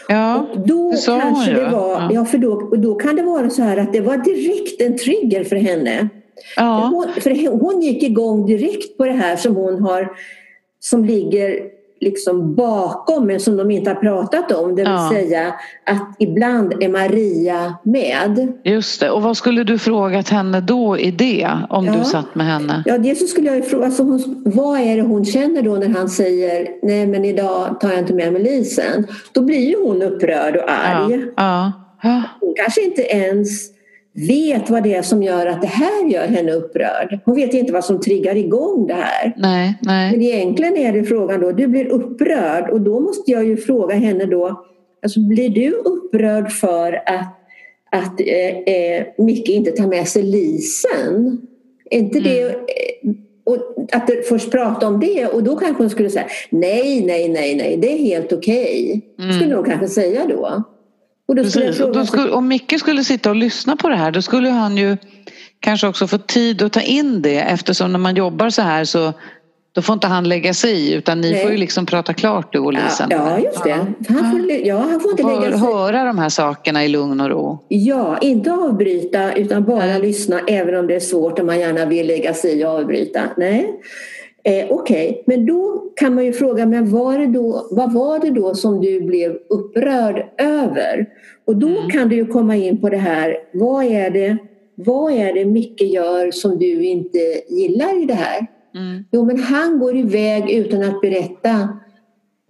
Ja, Och då det sa hon kanske ju. det var... Ja. Ja. för då, då kan det vara så här att det var direkt en trigger för henne. Ja. Hon, för hon gick igång direkt på det här som hon har som ligger liksom bakom men som de inte har pratat om. Det vill Ja. säga att ibland är Maria med. Just det. Och vad skulle du frågat henne då i det? Om Ja. du satt med henne? Ja, det så skulle jag fråga, alltså hon, vad är det hon känner då när han säger nej men idag tar jag inte med mig Lisen. Då blir ju hon upprörd och arg. Ja. ja. Hon kanske inte ens vet vad det är som gör att det här gör henne upprörd. Hon vet inte vad som triggar igång det här. Nej, nej. Men egentligen är det frågan då, du blir upprörd och då måste jag ju fråga henne då, alltså blir du upprörd för att, att eh, eh, Micke inte tar med sig Lisen? Är inte det, eh, och att först prata om det och då kanske hon skulle säga nej, nej, nej, nej, det är helt okej. Skulle hon kanske säga då. Och då skulle jag Precis. Fråga, då skulle, om Micke skulle sitta och lyssna på det här då skulle han ju kanske också få tid att ta in det eftersom när man jobbar så här så då får inte han lägga sig i utan ni Nej. får ju liksom prata klart du och Lisen. ja, just det. Han får, ja, han får inte Får lägga sig höra de här sakerna i lugn och ro. Ja, inte avbryta utan bara lyssna även om det är svårt och man gärna vill lägga sig i och avbryta. Nej. Eh, Okej, men då kan man ju fråga men var det då, vad var det då som du blev upprörd över? Och då Mm. kan du ju komma in på det här, vad är det, vad är det Micke gör som du inte gillar i det här? Mm. Jo, men han går iväg utan att berätta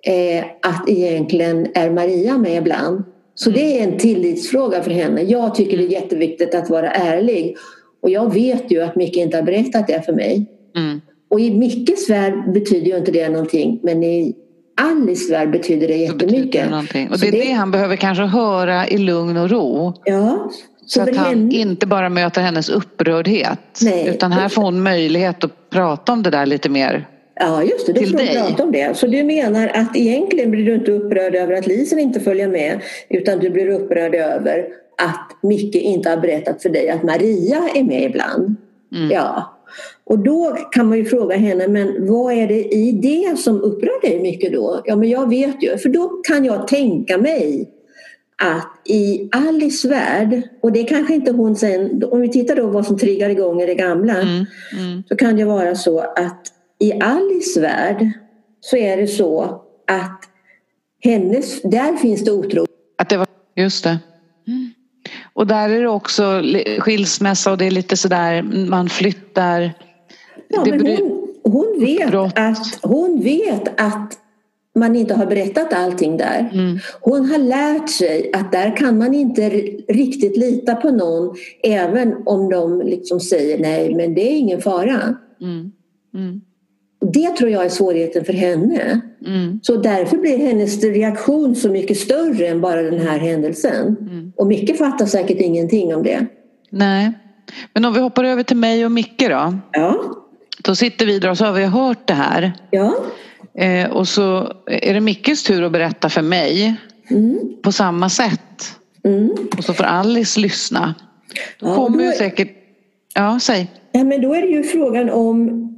eh, att egentligen är Maria med ibland. Så det är en tillitsfråga för henne. Jag tycker det är jätteviktigt att vara ärlig. Och jag vet ju att Micke inte har berättat det för mig. Mm. Och i Mickes värld betyder ju inte det någonting. Men i Alice värld betyder det Så betyder det jättemycket. någonting. Och Så det är det han behöver kanske höra i lugn och ro. Ja. Så för att han henne- inte bara möter hennes upprördhet. Nej. Utan här får hon möjlighet att prata om det där lite mer. Ja, just det. Då får dig. prata om det. Så du menar att egentligen blir du inte upprörd över att Lisen inte följer med utan du blir upprörd över att Micke inte har berättat för dig att Maria är med ibland. Mm. Ja. Och då kan man ju fråga henne, men vad är det i det som upprör dig mycket då? Ja, men jag vet ju, för då kan jag tänka mig att i Alice värld, och det kanske inte hon sen, om vi tittar då vad som triggar igång i det gamla, Mm. Mm. så kan det vara så att i Alice värld så är det så att hennes, där finns det otro. Att det var, just det. Mm. Och där är det också skilsmässa och det är lite sådär man flyttar. Ja, men hon, hon, vet Brott. att, hon vet att man inte har berättat allting där. Mm. Hon har lärt sig att där kan man inte riktigt lita på någon även om de liksom säger nej men det är ingen fara. Mm. Mm. Det tror jag är svårigheten för henne. Mm. Så därför blir hennes reaktion så mycket större än bara den här händelsen. Mm. Och Micke fattar säkert ingenting om det. Nej. Men om vi hoppar över till mig och Micke då. Ja, Då sitter vi där och så har vi hört det här. ja. Eh, och så är det Mickes tur att berätta för mig Mm. på samma sätt. Mm. Och så får Alice lyssna. Då Ja, kommer då ju säkert... Ja, säg. Ja, men då är det ju frågan om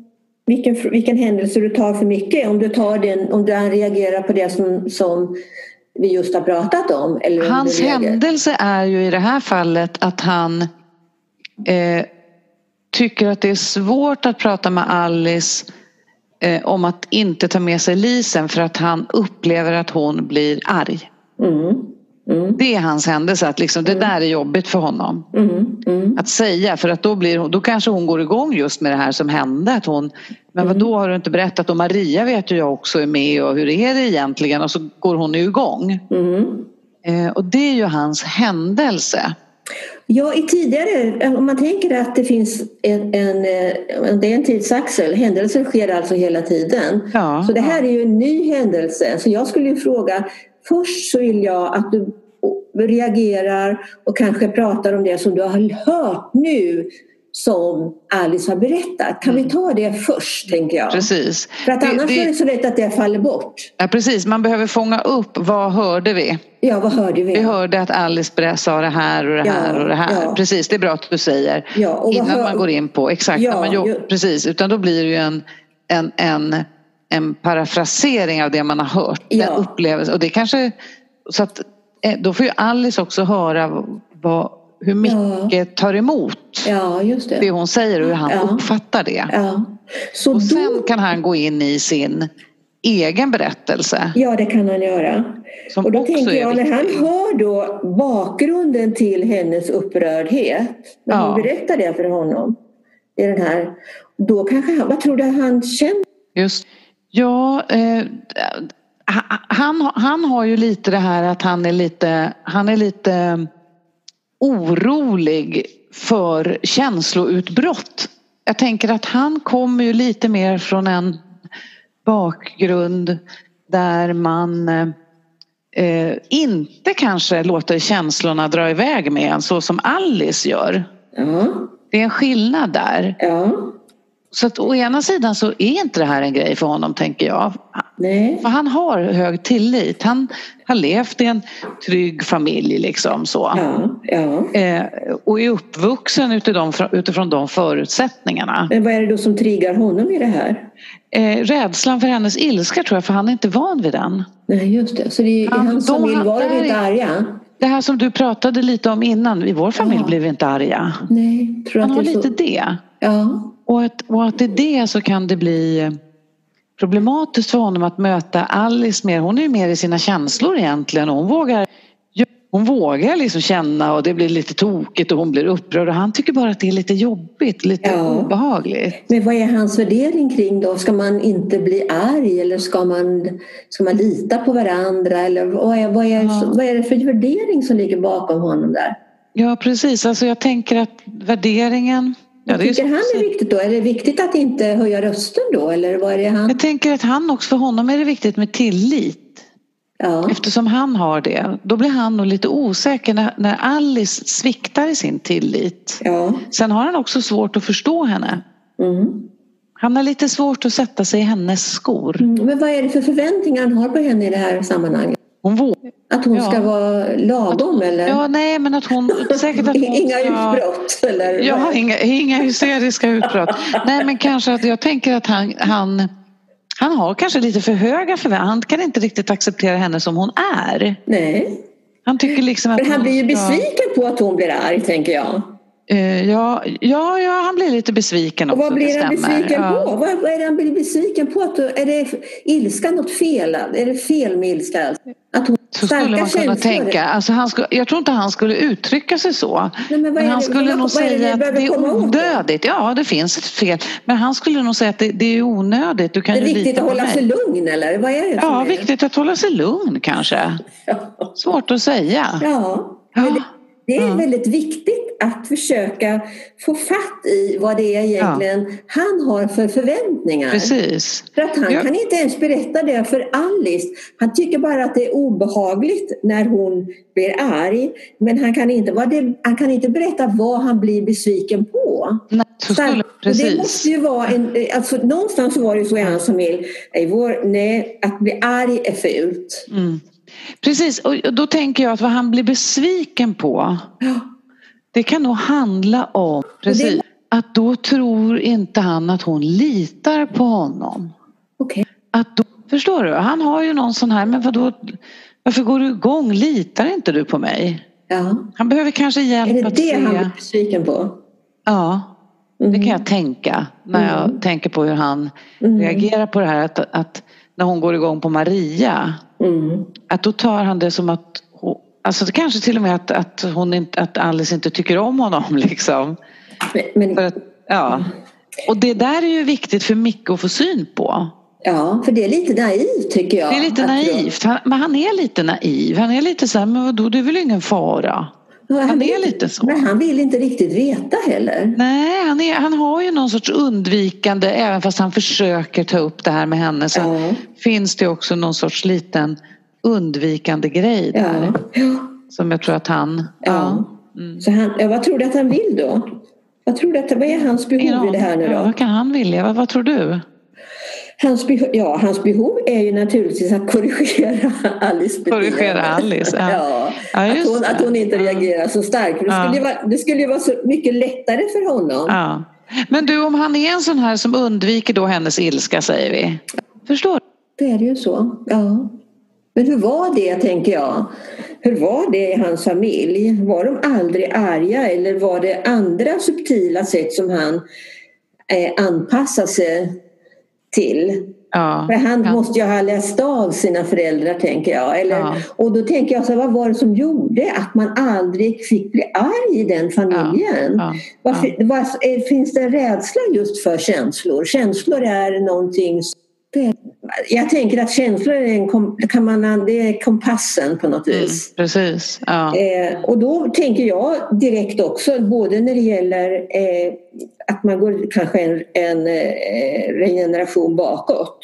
vilken, vilken händelse du tar för mycket. Om du tar den, om du reagerar på det som, som vi just har pratat om. Hans händelse är ju i det här fallet att han eh, tycker att det är svårt att prata med Alice eh, om att inte ta med sig Lisen för att han upplever att hon blir arg. Mm. Mm. Det är hans händelse, att liksom, det där är jobbigt för honom Mm. Mm. att säga för att då, blir hon, då kanske hon går igång just med det här som hände. Att hon, men vad då har du inte berättat och Maria vet ju jag också är med och hur är det egentligen och så går hon ju igång. Mm. Eh, och det är ju hans händelse. Ja, i tidigare, om man tänker att det finns en, en, eh, det är en tidsaxel, händelser sker alltså hela tiden. Ja, så det här är ju en ny händelse. Så jag skulle ju fråga, först så vill jag att du reagerar och kanske pratar om det som du har hört nu som Alice har berättat. Kan vi ta det först, tänker jag? Precis. För att Det- annars det- är det så lätt att det faller bort. Ja, precis, man behöver fånga upp vad hörde vi? Ja, vad hörde vi? Vi hörde att Alice sa det här och det Ja, här och det här. ja. Precis, det är bra att du säger. Ja, Innan hör- man går in på exakt. Ja, man jo- ju- Precis, utan då blir det ju en, en, en, en parafrasering av det man har hört. Ja. En upplevelse. Och det kanske, så att, eh, då får ju Alice också höra vad, hur Micke tar emot Ja, det. det hon säger och hur han Ja. uppfattar det. Ja. Så Och då... sen kan han gå in i sin egen berättelse. Ja, det kan han göra. Som och då tänker jag, när han hör då bakgrunden till hennes upprördhet, när Ja. hon berättar det för honom, i den här, då kanske han, vad tror du han känner? Just. Ja, eh, ha- han, han har ju lite det här att han är lite, han är lite orolig för känsloutbrott. Jag tänker att han kommer ju lite mer från en bakgrund där man eh, inte kanske låter känslorna dra iväg med en så som Alice gör. Ja, Det är en skillnad där. ja, Så att å ena sidan så är inte det här en grej för honom tänker jag. Nej, För han har hög tillit. Han har levt i en trygg familj liksom så. ja, ja. Eh, och är uppvuxen utifrån, utifrån de förutsättningarna. Men vad är det då som triggar honom i det här? Eh, rädslan för hennes ilska tror jag, för han är inte van vid den. Nej, just det. Så det är, i Han- hans familj var de inte arga? Det här som du pratade lite om innan, i vår familj Ja. blev vi inte arga. Nej, tror Han har lite så. det. Ja, Och att, och att i det så kan det bli problematiskt för honom att möta Alice mer. Hon är mer i sina känslor egentligen och hon vågar hon vågar liksom känna och det blir lite tokigt och hon blir upprörd och han tycker bara att det är lite jobbigt, lite Ja. obehagligt. men vad är hans värdering kring då? Ska man inte bli arg eller ska man, ska man lita på varandra? Eller vad är, vad, är, Ja. vad är det för värdering som ligger bakom honom där? Ja precis, alltså jag tänker att värderingen... Ja, Tycker så- han är viktigt då? Är det viktigt att inte höja rösten då? Eller vad är han... Jag tänker att han också, för honom är det viktigt med tillit. Ja, Eftersom han har det, då blir han nog lite osäker när, när Alice sviktar i sin tillit. ja. Sen har han också svårt att förstå henne. Mm. Han har lite svårt att sätta sig i hennes skor. Mm. Men vad är det för förväntningar han har på henne i det här sammanhanget? Hon vågar. Att hon Ja. ska vara lagom eller? Ja, nej, men att hon... Säkert att hon Inga utbrott eller? Ja, inga, inga hysteriska utbrott. Nej, men kanske att jag tänker att han, han, han har kanske lite för höga förväntningar. Han kan inte riktigt acceptera henne som hon är. Nej. Han tycker liksom att Men han blir ju besviken på att hon blir arg tänker jag. Eh, Ja, ja, ja, han blir lite besviken Och också. vad blir han stämmer. besviken ja. på? Vad, vad är det han blir besviken på? Att, är det ilska något fel? Är det fel med ilska? Att hon Så skulle man kunna tänka. Alltså han skulle, jag tror inte han skulle uttrycka sig så. Nej, men är han det- skulle vad- nog är det säga att det är onödigt. Ja, det finns ett fel. Men han skulle nog säga att det, det är onödigt. Du kan Det är viktigt att hålla mig. sig lugn eller? Vad är det Ja, är? viktigt att hålla sig lugn kanske. Ja. Svårt att säga. ja. Ja. Men det, är väldigt viktigt att försöka få fatt i vad det är egentligen ja. han har för förväntningar. Precis. För att han ja. kan inte ens berätta det för Alice. Han tycker bara att det är obehagligt när hon blir arg. Men han kan inte, vad det, han kan inte berätta vad han blir besviken på. Nej, så skulle, precis. Det måste ju vara en, alltså, någonstans var det så i hans familj. Nej, att bli arg är fult. Mm. Precis, och då tänker jag att vad han blir besviken på ja. Det kan nog handla om precis, att då tror inte han att hon litar på honom. Okay. Att då, förstår du? Han har ju någon sån här, men vadå, varför går du igång? Litar inte du på mig? Ja. Han behöver kanske hjälp att se. Är det det han blir besviken på? Ja, mm. det kan jag tänka när jag mm. tänker på hur han mm. reagerar på det här att, att när hon går igång på Maria Mm. Att då tar han det som att Alltså kanske till och med att, att, hon inte, att Alice inte tycker om honom liksom. Men, att, ja. Och det där är ju viktigt för Micke att få syn på. Ja, för det är lite naivt tycker jag. Det är lite naivt. Han, men han är lite naiv. Han är lite så här, men vadå, det är väl ingen fara. Han, han är lite så. Men han vill inte riktigt veta heller. Nej, han, är, han har ju någon sorts undvikande, även fast han försöker ta upp det här med henne så ja. finns det också någon sorts liten undvikande grej där. Ja. Som jag tror att han... Ja. Mm. Så han, ja, vad tror du att han vill då? Vad tror du att, vad är hans behov i det här nu då? Ja, vad kan han vilja? Vad, vad tror du? Hans behov, ja, hans behov är ju naturligtvis att korrigera Alice beteende. Korrigera Alice, ja. ja. ja att, hon, att hon inte reagerar så starkt. det, skulle ju vara, det skulle ju vara så mycket lättare för honom. Ja. Men du, om han är en sån här som undviker då hennes ilska, säger vi. Förstår du? Det är ju så, ja. Men hur var det, tänker jag? Hur var det i hans familj? Var de aldrig arga eller var det andra subtila sätt som han eh, anpassade sig till. Ja, För han ja. måste ju ha läst av sina föräldrar tänker jag. Eller, Ja. Och då tänker jag, så vad var det som gjorde att man aldrig fick bli arg i den familjen? Varför, var, är- finns det en rädsla just för känslor? Känslor är någonting som jag tänker att känslor är, en, kan man, det är kompassen på något Mm, vis. precis. Ja. Eh, och då tänker jag direkt också, både när det gäller eh, att man går kanske en, en eh, regeneration bakåt.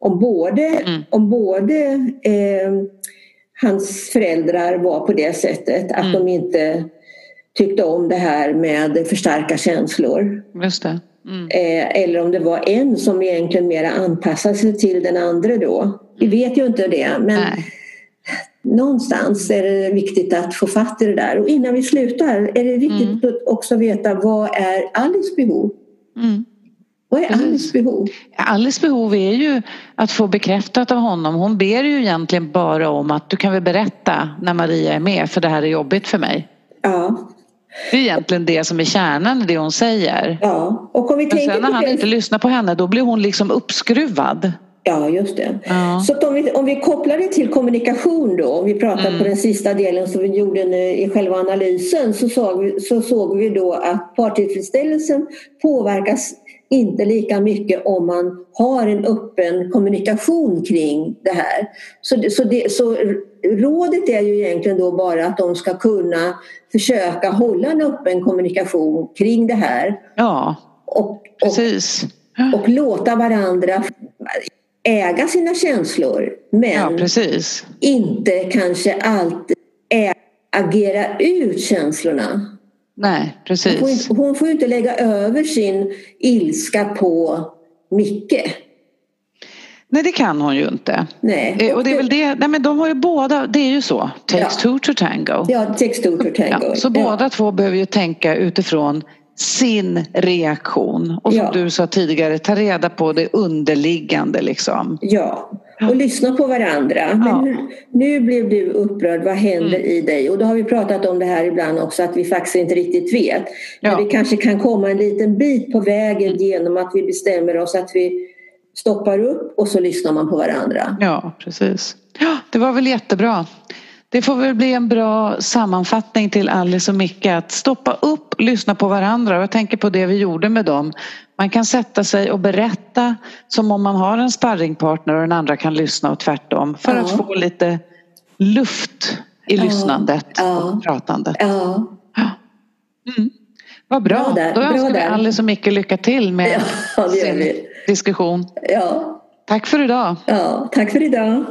Om både, Mm. om både eh, hans föräldrar var på det sättet att Mm. de inte tyckte om det här med för starka känslor. Just det. Mm. Eh, eller om det var en som egentligen mer anpassade sig till den andra då. Vi vet ju inte det men Nej. någonstans är det viktigt att få fatt i det där. Och innan vi slutar är det viktigt att också veta vad är Alice behov? Mm. Vad är. Alice behov? Alice behov är ju att få bekräftat av honom. Hon ber ju egentligen bara om att du kan väl berätta när Maria är med för det här är jobbigt för mig. Ja, Det är egentligen det som är kärnan i det hon säger. ja. Och om vi Men sen när han den- inte lyssnar på henne då blir hon liksom uppskruvad. Ja, just det. Ja. Så om, vi, om vi kopplar det till kommunikation då, om vi pratar Mm. på den sista delen som vi gjorde nu i själva analysen så såg vi, så såg vi då att partillfredsställelsen påverkas inte lika mycket om man har en öppen kommunikation kring det här. Så, det- så, det, så rådet är ju egentligen då bara att de ska kunna försöka hålla en öppen kommunikation kring det här Ja, och, och precis. och låta varandra äga sina känslor Ja, men precis. inte kanske alltid agera ut känslorna. Nej, Hon får, precis. inte, hon får inte lägga över sin ilska på Micke. Nej, det kan hon ju inte. Nej. Eh, Och det är väl det, nej men de har ju båda, det är ju så. Takes Ja. two to tango. Ja, text to tango. Ja, så båda två behöver ju tänka utifrån sin reaktion. Och som Ja. du sa tidigare, ta reda på det underliggande liksom. Ja, och lyssna på varandra. Men Ja. hur, nu blev du upprörd, vad händer Mm. i dig? Och då har vi pratat om det här ibland också, att vi faktiskt inte riktigt vet. Ja. Men vi kanske kan komma en liten bit på vägen genom att vi bestämmer oss att vi stoppar upp och så lyssnar man på varandra. Ja, precis. Ja, det var väl jättebra. Det får väl bli en bra sammanfattning till Alice och Micke att stoppa upp, lyssna på varandra. Jag tänker på det vi gjorde med dem. Man kan sätta sig och berätta som om man har en sparringpartner och den andra kan lyssna och tvärtom för Ja. att få lite luft i Ja. lyssnandet Ja. och pratandet. Ja, Ja. Vad bra. Bra där, Då bra önskar vi där. Alice och Micke lycka till med sin vi. Diskussion. Ja, Tack för idag. ja, tack för idag.